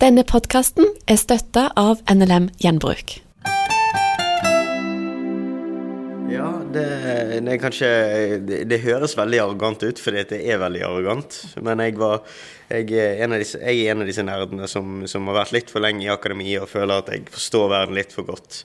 Denne podkasten er støtta av NLM Gjenbruk. Ja, det, det kanskje det, det høres veldig arrogant ut, fordi det er veldig arrogant. Men jeg, var, jeg, er, disse, jeg er en av disse nerdene som, som, har vært litt for lenge i akademiet og føler at jeg forstår verden litt for godt.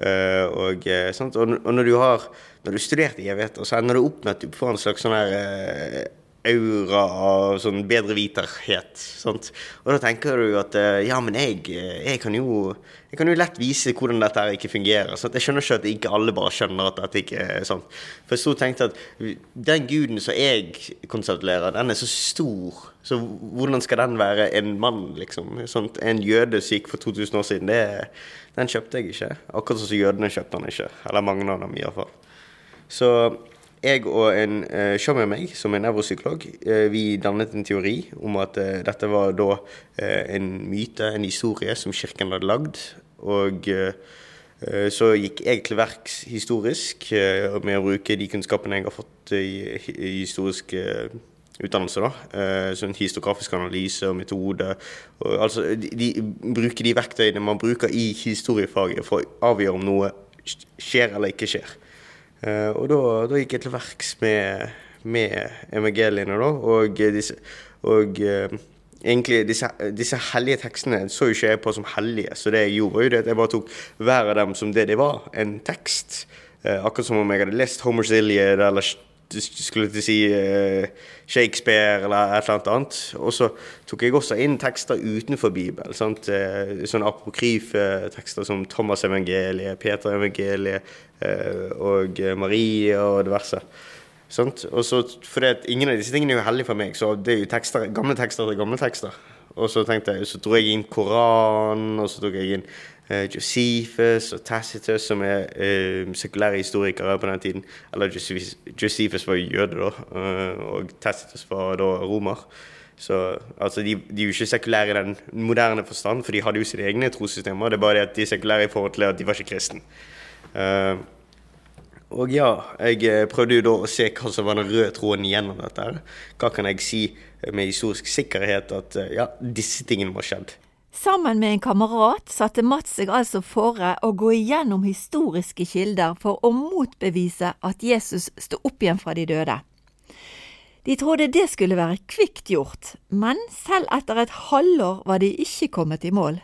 Uh, og, uh, og, og, når du har når du studerte i evigheter, så ender du opp med at du får en slags sånn her uh, aura av sånn bedre viterhet. Sant? Og da tenker du at eh, ja, men jeg, eh, jeg, kan jo, jeg kan jo lett vise hvordan dette her ikke fungerer. Sant? Jeg skjønner ikke at ikke alle bare skjønner at dette ikke er sånn. For jeg sto og tenkte at den guden som jeg konsertulerer, den er så stor. Så hvordan skal den være en mann, liksom? Sånt, en jøde som gikk for 2000 år siden, det, den kjøpte jeg ikke. Akkurat som jødene kjøpte den ikke. Eller mange av dem, iallfall. Så jeg og en uh, sjåfør med meg, som er nevropsykolog, uh, vi dannet en teori om at uh, dette var da uh, en myte, en historie, som kirken hadde lagd. Og så gikk jeg til verks historisk med å bruke de kunnskapene jeg har fått i, historisk utdannelse. da, Sånn histografisk analyse og metode. Og, altså, de, bruke de verktøyene man bruker i historiefaget for å avgjøre om noe skjer eller ikke skjer. Uh, og da, da, gikk jeg til verks med, med evangeliene, da. Og, disse, og uh, egentlig disse, disse, hellige tekstene så jo ikke jeg på som hellige. Så det jeg gjorde, var jo det at jeg bare tok hver av dem som det de var, en tekst. Uh, akkurat som om jeg hadde lest Homer's Iliad eller skulle til si Shakespeare eller et eller annet annet. Og så tok jeg også inn tekster utenfor Bibelen. Sant? Sånne apokryfe tekster som Thomas evangeliet, Peter evangeliet, Eh, og Marie og diverse. Sant? Og så, fordi at Ingen av disse tingene er jo hellige for meg, så det er jo tekster, gamle tekster til gamle tekster. Og så tenkte jeg, så dro jeg inn Koranen, og så tok jeg inn Josephus og Tacitus, som er uh, sekulære historikere på den tiden. Eller Josephus var jøde, da, uh, og Tacitus var da romer. Så altså, de, de, er jo ikke sekulære i den moderne forstand, for de hadde jo sine egne trossystemer. Det er bare det at de er sekulære i forhold til at de var ikke kristne. Uh, og ja, jeg prøvde jo da å se hva som var den røde tråden gjennom dette. her. Hva kan jeg si med historisk sikkerhet at ja, disse tingene må ha skjedd. Sammen med en kamerat satte Mats seg altså fore å gå igjennom historiske kilder for å motbevise at Jesus sto opp igjen fra de døde. De trodde det skulle være kvikt gjort, men selv etter et halvår var de ikke kommet i mål.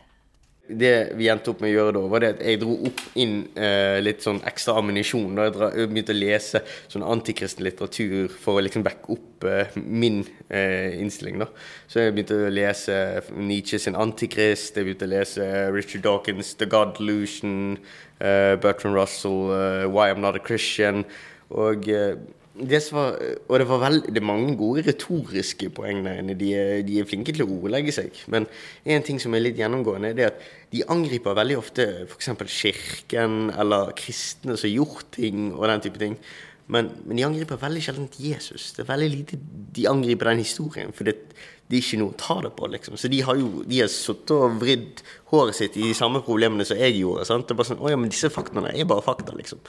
Det vi endte opp med å gjøre da, var det at jeg dro opp inn eh, litt sånn ekstra ammunisjon. Da jeg, dra, begynte å lese sånn antikristen litteratur for å liksom backe opp eh, min eh, innstilling. da. Så jeg begynte å lese Nietzsche sin 'Antikrist', jeg begynte å lese Richard Dawkins' 'The God Delusion', eh, Bertrand Russell, eh, 'Why I'm Not a Christian'. og eh, var, og det var veldig, mange gode retoriske poeng der inne. De de er flinke til å ordlegge seg. Men en ting som er litt gjennomgående, er at de angriper veldig ofte f.eks. kirken eller kristne som har gjort ting og den type ting. Men, men, de angriper veldig sjelden Jesus. Det er veldig lite de angriper den historien. For det, det er ikke noe å ta det på, liksom. Så de har jo de har sittet og vridd håret sitt i de samme problemene som jeg gjorde. sant? Det er bare sånn, Å ja, men disse faktaene er bare fakta, liksom.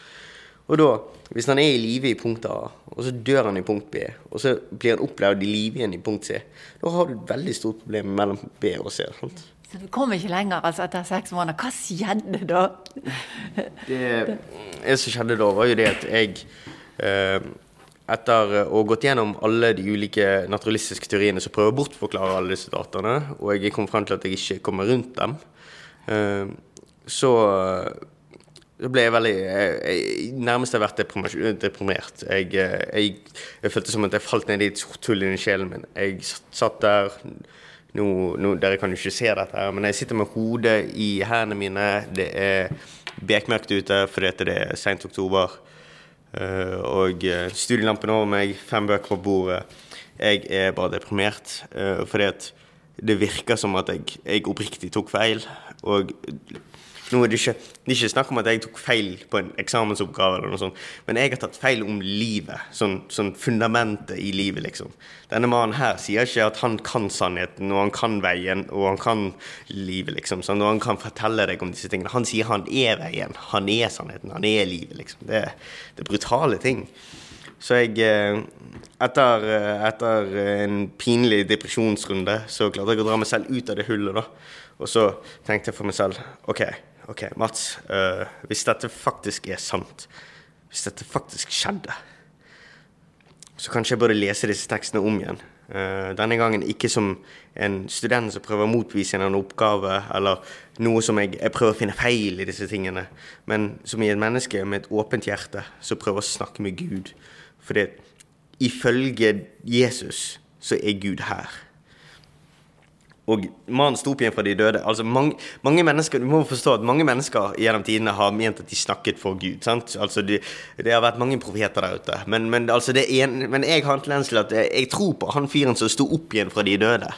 Og da, hvis han er i live i punkt A, og så dør han i punkt B, og så blir han opplevd i live igjen i punkt C, da har du et veldig stort problem mellom B og C. Sant? Så du kom ikke lenger altså etter seks måneder. Hva skjedde da? det, det som skjedde da, var jo det at jeg eh, etter å ha gått gjennom alle de ulike naturalistiske teoriene som prøver å bortforklare alle disse dataene, og jeg kom frem til at jeg ikke kommer rundt dem, eh, så så ble jeg veldig jeg, Nærmest har vært deprimert. Jeg, jeg, jeg, følte som at jeg falt ned i et sort hull inni sjelen min. Jeg satt der nå, nå, Dere kan jo ikke se dette, her, men jeg sitter med hodet i hendene mine. Det er bekmørkt ute fordi det er seint oktober. Eh, og eh, studielampen over meg, fem bøker på bordet. Jeg er bare deprimert eh, fordi at det virker som at jeg, jeg oppriktig tok feil. Og nå er det ikke, det er ikke snakk om at jeg tok feil på en eksamensoppgave, eller noe sånt, men jeg har tatt feil om livet. Sånn, sånn fundamentet i livet, liksom. Denne mannen her sier ikke at han kan sannheten, og han kan veien, og han kan livet, liksom. Sånn, og han kan fortelle deg om disse tingene. Han sier han er veien, han er sannheten, han er livet, liksom. Det, det er brutale ting. Så jeg eh, etter, eh, etter en pinlig depresjonsrunde så klarte jeg å dra meg selv ut av det hullet, da. Og så tenkte jeg for meg selv OK, ok, Mats. Uh, hvis dette faktisk er sant, hvis dette faktisk skjedde, så kanskje jeg burde lese disse tekstene om igjen. Uh, denne gangen ikke som en student som prøver å motvise en oppgave, eller noe som jeg, jeg, prøver å finne feil i disse tingene, men som i et menneske med et åpent hjerte som prøver å snakke med Gud. Fordi ifølge Jesus så er Gud her. Og mannen sto opp igjen fra de døde. Altså mange, mange, mennesker, Du må forstå at mange mennesker gjennom tidene har ment at de snakket for Gud. sant? Altså de, Det har vært mange profeter der ute. Men, men, altså en, men jeg har en tendens til at jeg, jeg, tror på han fyren som sto opp igjen fra de døde.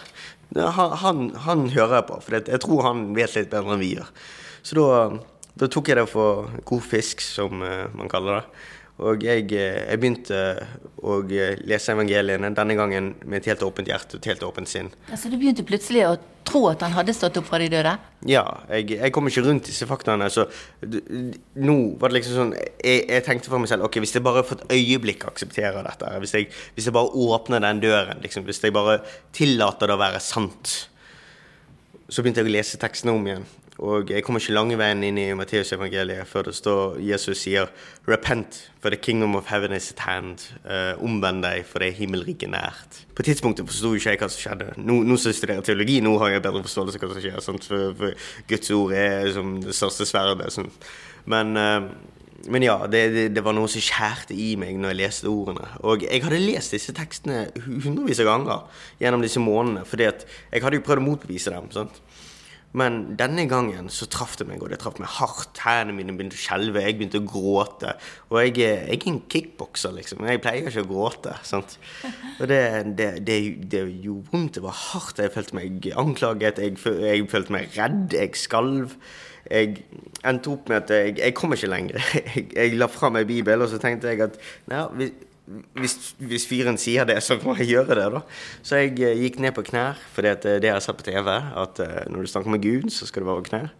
Han, han, han hører jeg på, for jeg tror han vet litt bedre enn vi gjør. Så da, da tok jeg det for god fisk, som uh, man kaller det. Og jeg, eh, jeg, begynte å lese evangeliene, denne gangen med et helt åpent hjerte og et helt åpent sinn. Altså så du begynte plutselig å tro at han hadde stått opp fra de døde? Ja, jeg, jeg kom ikke rundt disse faktaene. Så nå var det liksom sånn jeg, jeg, tenkte for meg selv ok, hvis jeg bare for et øyeblikk aksepterer dette, hvis jeg, hvis jeg bare åpner den døren, liksom, hvis jeg bare tillater det å være sant, så begynte jeg å lese tekstene om igjen. Og jeg kommer ikke lange veien inn i Matteusevangeliet før det står Jesus sier 'Repent, for the kingdom of heaven is at hand'. Uh, Omvend deg, for det er himmelriket nært. På tidspunktet forsto ikke jeg hva som skjedde. Nå, nå som jeg studerer teologi, nå har jeg bedre forståelse av hva som skjer. For, for, Guds ord er som det største sverdet. Sånn. Men, uh, men ja, det, det, det, var noe som skjærte i meg når jeg leste ordene. Og jeg hadde lest disse tekstene hundrevis av ganger gjennom disse månedene, fordi at jeg hadde jo prøvd å motbevise dem. sant? Men denne gangen så traff det meg, og det traff meg hardt. Hendene mine begynte å skjelve, jeg begynte å gråte. Og jeg, jeg er en kickbokser, liksom. Jeg pleier ikke å gråte. sant? Og det, det, det, det gjorde vondt. Det var hardt. Jeg følte meg anklaget, jeg, jeg følte meg redd, jeg skalv. Jeg endte opp med at jeg, jeg kom ikke lenger. Jeg, jeg la fra meg Bibelen, og så tenkte jeg at nei, hvis, fyren sier det, så må jeg gjøre det, da. Så jeg uh, gikk ned på knær, for det, er det har sett på TV, at uh, når du snakker med Gud, så skal du være på knær.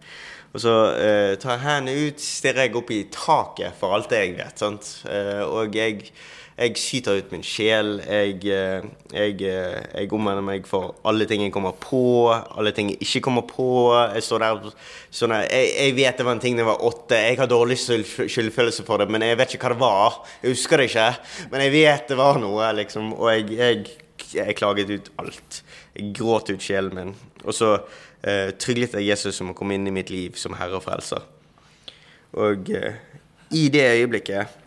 Og så eh, tar jeg hendene ut, stirrer jeg opp i taket for alt det jeg vet. sant? og jeg jeg skyter ut min sjel. Jeg, eh, jeg, eh, jeg omvender meg for alle ting jeg kommer på, alle ting jeg ikke kommer på. Jeg står der sånn jeg, jeg, vet det var en ting da jeg var åtte. Jeg har dårlig skyldfølelse for det, men jeg vet ikke hva det var. Jeg husker det ikke, men jeg vet det var noe, liksom. Og jeg, jeg klaget ut alt. Jeg gråt ut sjelen min. Og så eh, tryglet jeg Jesus å komme inn i mitt liv som herre og frelser. Og eh, i det øyeblikket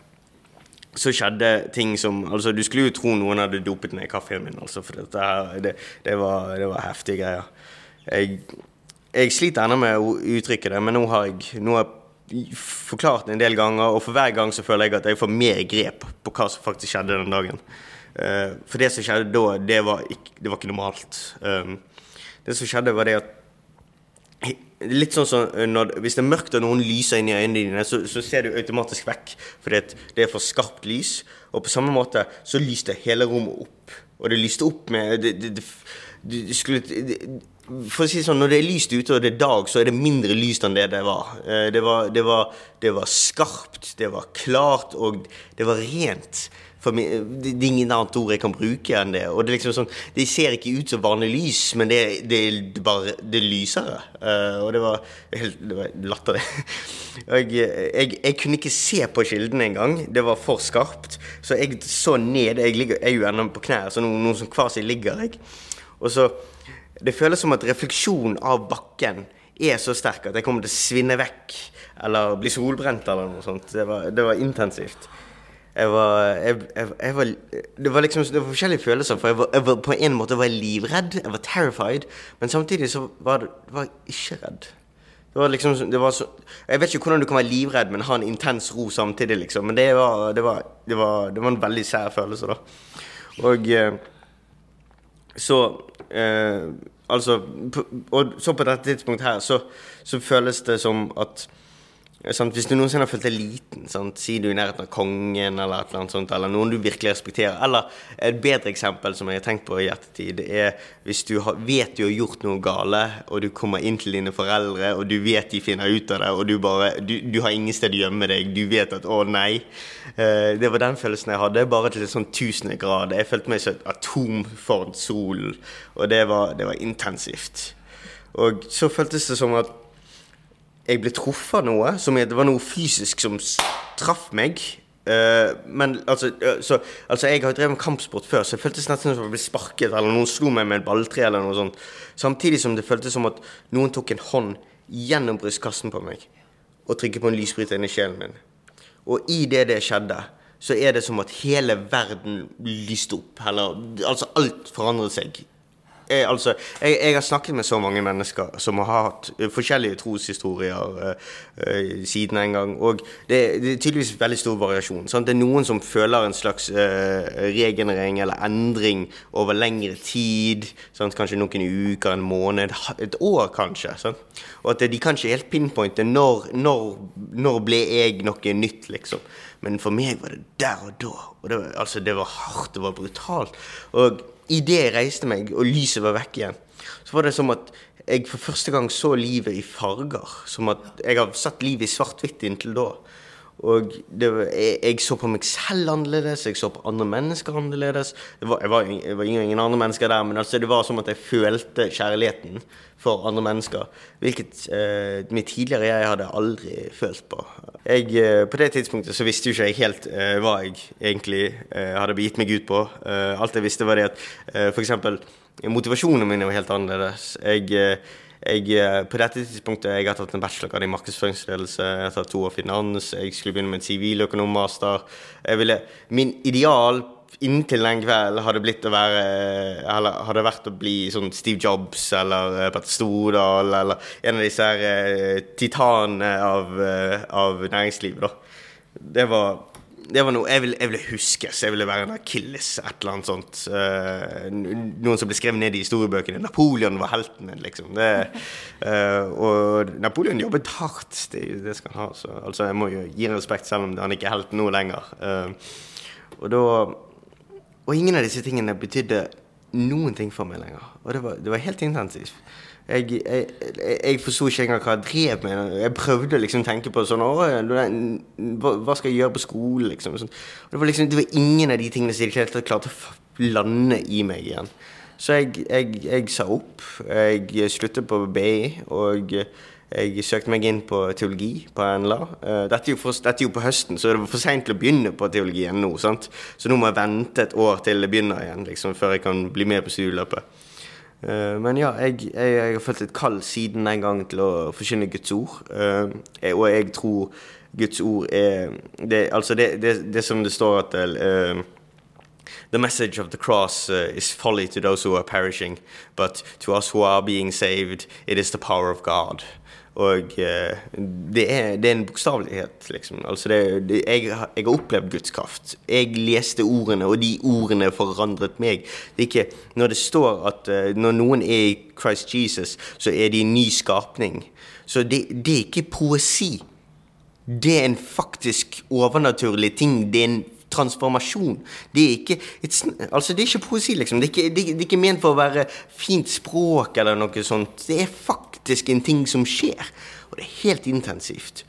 så skjedde ting som altså Du skulle jo tro noen hadde dopet ned kaffen min, altså, for dette her, det, det, var, det var heftige greier. Jeg, jeg sliter ennå med å uttrykke det, men nå har jeg nå har jeg forklart det en del ganger, og for hver gang så føler jeg at jeg får mer grep på hva som faktisk skjedde den dagen. Uh, for det som skjedde da, det var ikke, det var ikke normalt. Um, det som skjedde, var det at Litt sånn som når, Hvis det er mørkt og noen lyser inn i øynene dine, så, så ser du automatisk vekk fordi det er for skarpt lys. Og på samme måte så lyste hele rommet opp. Og det lyste opp med det, det, det, skulle, For å si det sånn, når det er lyst ute og det er dag, så er det mindre lyst enn det det var. Eh, det var, det var, det var skarpt, det var klart, og det var rent. For det, er ingen annet ord jeg kan bruke enn det. Og det, liksom sånn, De ser ikke ut som vanlig lys, men det, det, det bare det er lysere. Uh, og det var helt det var latterlig. jeg, jeg, jeg, kunne ikke se på kildene engang. Det var for skarpt. Så jeg så ned. Jeg, ligger, jeg er jo ennå på knær, så noen, noen som kvasi ligger jeg. Og så Det føles som at refleksjonen av bakken er så sterk at jeg kommer til å svinne vekk. Eller bli solbrent eller noe sånt. Det var, det var intensivt jeg var, jeg, jeg, var, det var liksom det var forskjellige følelser. For var, var, på en måte var jeg livredd. Jeg var terrified. Men samtidig så var, var jeg ikke redd. Det var liksom, det var så, jeg vet ikke hvordan du kan være livredd, men ha en intens ro samtidig, liksom. Men det var, det var, det var, det var en veldig sær følelse, da. Og eh, så eh, Altså Og så på dette tidspunktet her, så, så føles det som at sant? Hvis du noensinne har følt deg liten, sant? si du i nærheten av kongen eller eller sånt, eller noen du virkelig respekterer. Eller et bedre eksempel som jeg har tenkt på i ettertid, er hvis du har, vet du har gjort noe gale, og du kommer inn til dine foreldre, og du vet de finner ut av det, og du bare Du, du har ingen sted å gjemme deg. Du vet at 'å, nei'. Eh, det var den følelsen jeg hadde, bare til en sånn tusende grad. Jeg følte meg som et atom foran solen, og det var, det var intensivt. Og så føltes det som at jeg ble truffet av noe. Som det var noe fysisk som traff meg. Uh, men altså, uh, så, altså Jeg har drevet med kampsport før, så det føltes nesten som jeg ble sparket, eller noen slo meg med en balltre, eller noe sånt. Samtidig som det føltes som at noen tok en hånd gjennom brystkassen på meg og trykket på en lysbryter inn i sjelen min. Og i det det skjedde, så er det som at hele verden lyste opp. Eller altså alt forandret seg jeg, altså, jeg, jeg, har snakket med så mange mennesker som har hatt forskjellige troshistorier uh, siden en gang. Og det, det, er tydeligvis veldig stor variasjon. Sant? Det er noen som føler en slags uh, regenerering eller endring over lengre tid. Sant? Kanskje noen uker, en måned, et år kanskje. Sant? Og at de kan ikke helt pinpointe når, når, når ble jeg noe nytt, liksom. Men for meg var det der og da. Og det var, altså, det var hardt, det var brutalt. Og idet jeg reiste meg, og lyset var vekk igjen, så var det som at jeg for første gang så livet i farger. Som at jeg har sett livet i svart-hvitt inntil da. Og var, jeg, jeg, så på meg selv annerledes, jeg så på andre mennesker annerledes. Det var, jeg, var, jeg var ingen, andre mennesker der, men altså det var som at jeg følte kjærligheten for andre mennesker. Hvilket eh, mitt tidligere jeg hadde aldri følt på. Jeg, eh, på det tidspunktet så visste jo ikke jeg helt eh, hva jeg egentlig eh, hadde begitt meg ut på. Eh, alt jeg visste, var det at eh, f.eks. motivasjonen min var helt annerledes. Jeg eh, jeg, eh, på dette tidspunktet jeg har tatt en bachelorgrad i markedsføringsledelse, jeg har tatt to år finans, jeg skulle begynne med en siviløkonommaster. Min ideal inntil den kvelden hadde blitt å være eller hadde vært å bli sånn Steve Jobs eller eh, Petter Stordal eller en av disse her titanene av, av næringslivet, da. Det var det var noe jeg ville, jeg ville huskes. Jeg ville være en Akilles, et eller annet sånt. Uh, noen som ble skrevet ned i historiebøkene. Napoleon var helten min, liksom. Det, uh, og Napoleon jobbet hardt, det, det skal han ha. Så, altså, jeg må jo gi ham respekt, selv om han ikke er helten nå lenger. Uh, og da Og ingen av disse tingene betydde noen ting for meg lenger. Og det var, det var helt intensivt. Jeg, jeg, jeg forsto ikke engang hva jeg drev med. Jeg prøvde liksom å tenke på sånn Hva skal jeg gjøre på skolen, liksom? Sånn. Det, var liksom, det var ingen av de tingene som jeg klarte å lande i meg igjen. Så jeg, jeg, sa opp. Jeg sluttet på BI, og jeg søkte meg inn på teologi på NLA. Eh, dette er jo, for, dette er jo på høsten, så det var for seint til å begynne på teologien nå. sant? Så nå må jeg vente et år til det begynner igjen, liksom, før jeg kan bli med på studieløpet. Uh, men ja, jeg, jeg, jeg, har følt et kall siden den gang til å forkynne Guds ord. Uh, jeg, og jeg tror Guds ord er det, Altså, det, det, det som det står at uh, The message of the cross is folly to those who are perishing, but to us who are being saved, it is the power of God. Og eh, det, er, det, er, en bokstavelighet, liksom. Altså det, det, jeg, jeg, har opplevd Guds kraft. Jeg leste ordene, og de ordene forandret meg. Det er ikke Når det står at uh, når noen er i Christ Jesus, så er de en ny skapning. Så det, det er ikke poesi. Det er en faktisk overnaturlig ting. Det er en transformasjon. Det er ikke, altså det er ikke poesi, liksom. Det er ikke, det, det er ikke ment for å være fint språk eller noe sånt. Det er faktisk en ting som skjer. Og det er helt intensivt.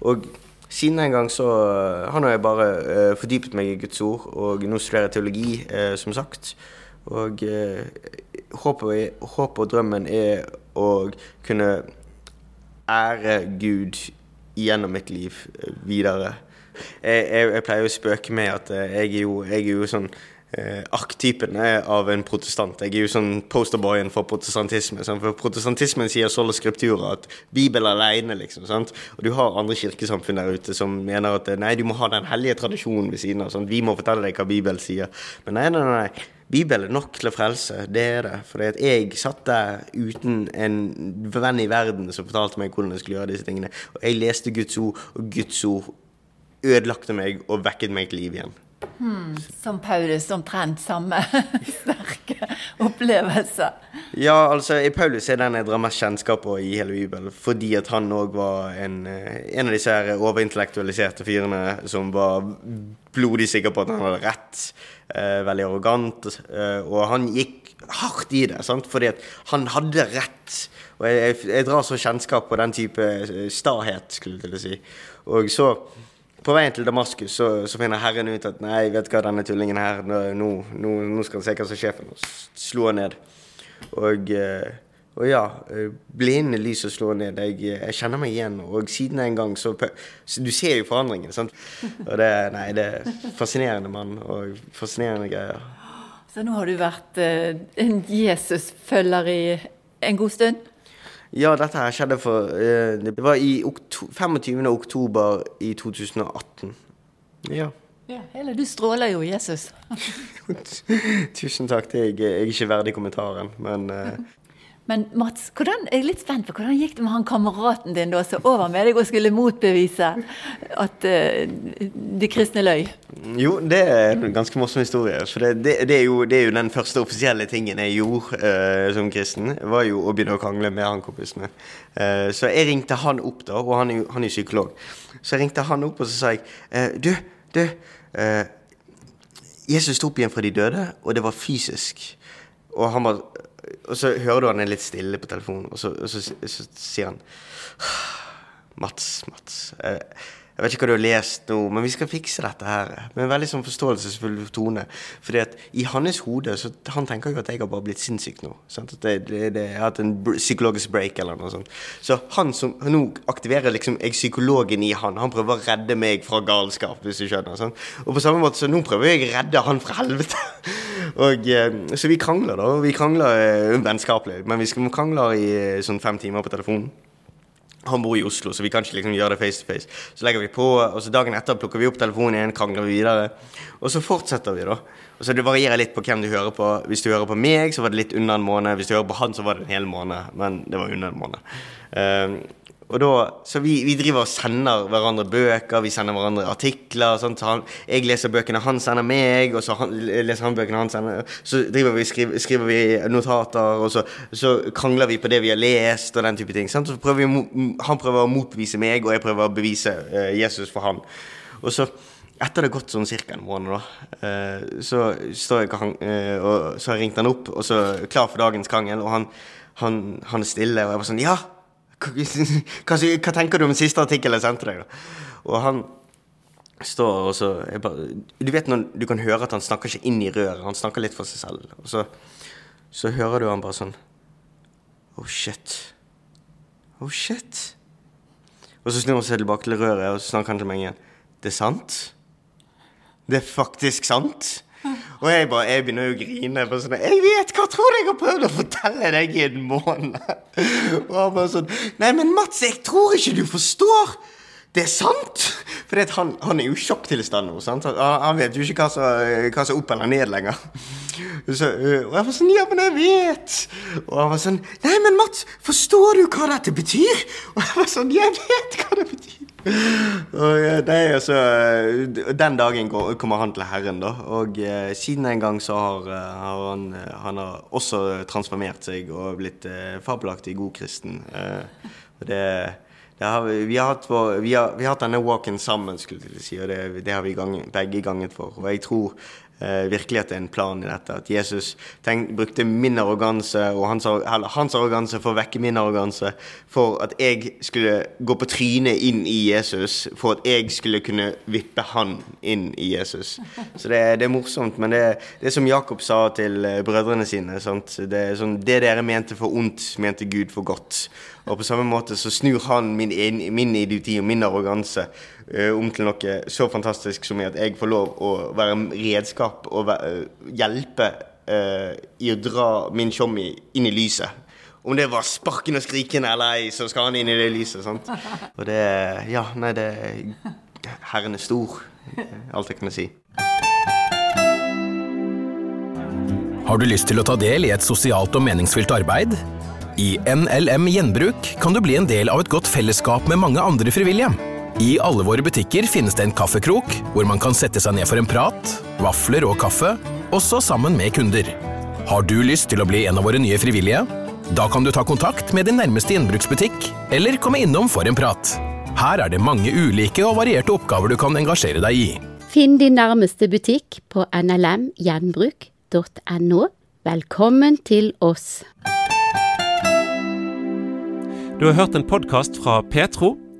Og siden den gang så eh, har nå jeg bare uh, fordypet meg i Guds ord, og nå studerer jeg teologi, uh, som sagt. Og uh, håpet, håpet og drømmen er å kunne ære Gud gjennom mitt liv videre. Jeg, jeg, jeg, pleier å spøke med at jeg er jo, jeg er jo sånn eh, arketypen av en protestant. Jeg er jo sånn posterboyen for protestantisme. For protestantismen sier sola skriptura, at Bibelen alene, liksom. Sant? Og du har andre kirkesamfunn der ute som mener at nei, du må ha den hellige tradisjonen ved siden av. Sant? Vi må fortelle deg hva Bibelen sier. Men nei, nei, nei. Bibelen er nok til å frelse, det er det. For jeg satt der uten en venn i verden som fortalte meg hvordan jeg skulle gjøre disse tingene. Og jeg leste Guds ord, og Guds ord ødelagte meg og vekket meg til liv igjen. Som Paulus, omtrent samme sterke opplevelse. Ja, altså i Paulus er den jeg drar mest kjennskap på i hele Bibelen, fordi at han òg var en, eh, en av disse her overintellektualiserte fyrene som var blodig sikker på at han hadde rett. Eh, veldig arrogant. Eh, og han gikk hardt i det, sant? fordi at han hadde rett. Og jeg, jeg, jeg drar så kjennskap på den type eh, stahet, skulle jeg til å si. Og så på veien til Damaskus så, så finner Herren ut at nei, vet hva, denne tullingen her, nå, nå, nå skal han se hva som skjer noe. Slå han ned. Og, eh, og ja, eh, lys og slå ned. Jeg, jeg, kjenner meg igjen. Og siden en gang så, så Du ser jo forandringen, sant. Og det, nei, det er fascinerende mann og fascinerende greier. Så nå har du vært uh, en Jesus-følger i en god stund? Ja, dette her skjedde for uh, Det var i 25. oktober i 2018. Ja. ja eller du stråler jo, Jesus. Tusen takk. Jeg, jeg er ikke verdig kommentaren, men uh, men Mats, hvordan, jeg er litt spent på hvordan gikk det med han kameraten din da som over med deg og skulle motbevise at uh, de kristne løy? Jo, det er en ganske morsom historie. For det, det, det, er jo, det, er jo, den første offisielle tingen jeg gjorde uh, som kristen. var jo å begynne å krangle med han kompisen min. Uh, så jeg ringte han opp, da, og han jo han er psykolog. Så jeg ringte han opp og så sa jeg Du, du. Jesus sto opp igjen fra de døde, og det var fysisk. Og han var og så hører du han er litt stille på telefonen, og så, og så, så sier han Mats, Mats. Jeg, jeg vet ikke hva du har lest nå, men vi skal fikse dette her. Med en veldig sånn forståelsesfull tone. Fordi at i hans hode så Han tenker jo at jeg har bare blitt sinnssyk nå. Sant? At det, det, det, jeg har hatt en psykologisk break eller noe sånt. Så han som Nå aktiverer liksom jeg psykologen i han. Han prøver å redde meg fra galskap, hvis du skjønner. Sant? Og på samme måte så nå prøver jeg å redde han fra helvete. og, eh, så vi krangler, da. Vi krangler eh, vennskapelig, men vi krangler i eh, sånn fem timer på telefonen. Han bor i Oslo, så vi kan ikke liksom gjøre det face to face. Så legger vi på, og så dagen etter plukker vi opp telefonen igjen, krangler vi videre. Og så fortsetter vi, da. Og så Det varierer litt på hvem du hører på. Hvis du hører på meg, så var det litt under en måned. Hvis du hører på han, så var det en hel måned. Men det var under en måned. Um, og da, så vi, vi, driver og sender hverandre bøker, vi sender hverandre artikler. Sånt, så han, jeg leser bøkene han sender meg, og så han, leser han bøkene han sender Så driver vi, skriver, skriver vi notater, og så, så, krangler vi på det vi har lest, og den type ting. Sant? Så prøver vi, han prøver å motbevise meg, og jeg prøver å bevise uh, Jesus for han. Og så etter det har gått sånn ca. en måned, da, uh, så står jeg uh, og så har jeg ringt han opp, og så klar for dagens krangel, og han, han, han er stille, og jeg var sånn Ja! Hva, hva, tenker du om siste artikkel jeg sendte deg? Og han står og så bare, Du vet når du kan høre at han snakker ikke inn i røret, han snakker litt for seg selv. Og så, så hører du han bare sånn Oh shit. Oh shit. Og så snur han seg tilbake til røret og snakker han til meg igjen. Det er sant? Det er faktisk sant? Og jeg bare, jeg begynner å grine. Bare sånn, 'Jeg vet hva tror du jeg har prøvd å fortelle deg i en måned?' Og han bare sånn 'Nei, men Mats, jeg tror ikke du forstår.' Det er sant! For han, han, er jo i sjokktilstand nå. sant? Han, vet jo ikke hva som, er opp eller ned lenger. Så, og jeg var sånn Ja, men jeg vet! Og han var sånn Nei, men Mats, forstår du hva dette betyr? Og jeg var sånn Jeg vet hva det betyr! Og, nei, så den dagen kommer han til Herren, da. Og eh, siden en gang så har, eh, har han, eh, han har også transformert seg og blitt eh, fabelaktig god kristen. Eh, og det, det har, vi, har hatt, vi, har, vi, har hatt, denne walken sammen, skulle jeg si, og det, det har vi gang, begge ganget for. Og jeg tror eh, virkelig at det er en plan i dette. At Jesus tenk, brukte min arroganse og hans, hans, arroganse for å vekke min arroganse. For at jeg skulle gå på trynet inn i Jesus. For at jeg skulle kunne vippe han inn i Jesus. Så det, det er morsomt. Men det, det er som Jakob sa til eh, brødrene sine. Det, sånn, det dere mente for ondt, mente Gud for godt. Og på samme måte så snur han min, min idioti og min arroganse om til noe så fantastisk som at jeg får lov å være redskap og uh, hjelpe uh, i å dra min tjommi inn i lyset. Om det var sparken og skrikende eller ei, så skal han inn i det lyset. sant? Og det Ja, nei, det Herren er stor. Alt jeg kan si. Har du lyst til å ta del i et sosialt og meningsfylt arbeid? I NLM Gjenbruk kan du bli en del av et godt fellesskap med mange andre frivillige. I alle våre butikker finnes det en kaffekrok, hvor man kan sette seg ned for en prat, vafler og kaffe, også sammen med kunder. Har du lyst til å bli en av våre nye frivillige? Da kan du ta kontakt med din nærmeste gjenbruksbutikk, eller komme innom for en prat. Her er det mange ulike og varierte oppgaver du kan engasjere deg i. Finn din nærmeste butikk på nlmgjenbruk.no. Velkommen til oss. Du har hørt en podkast fra Petro.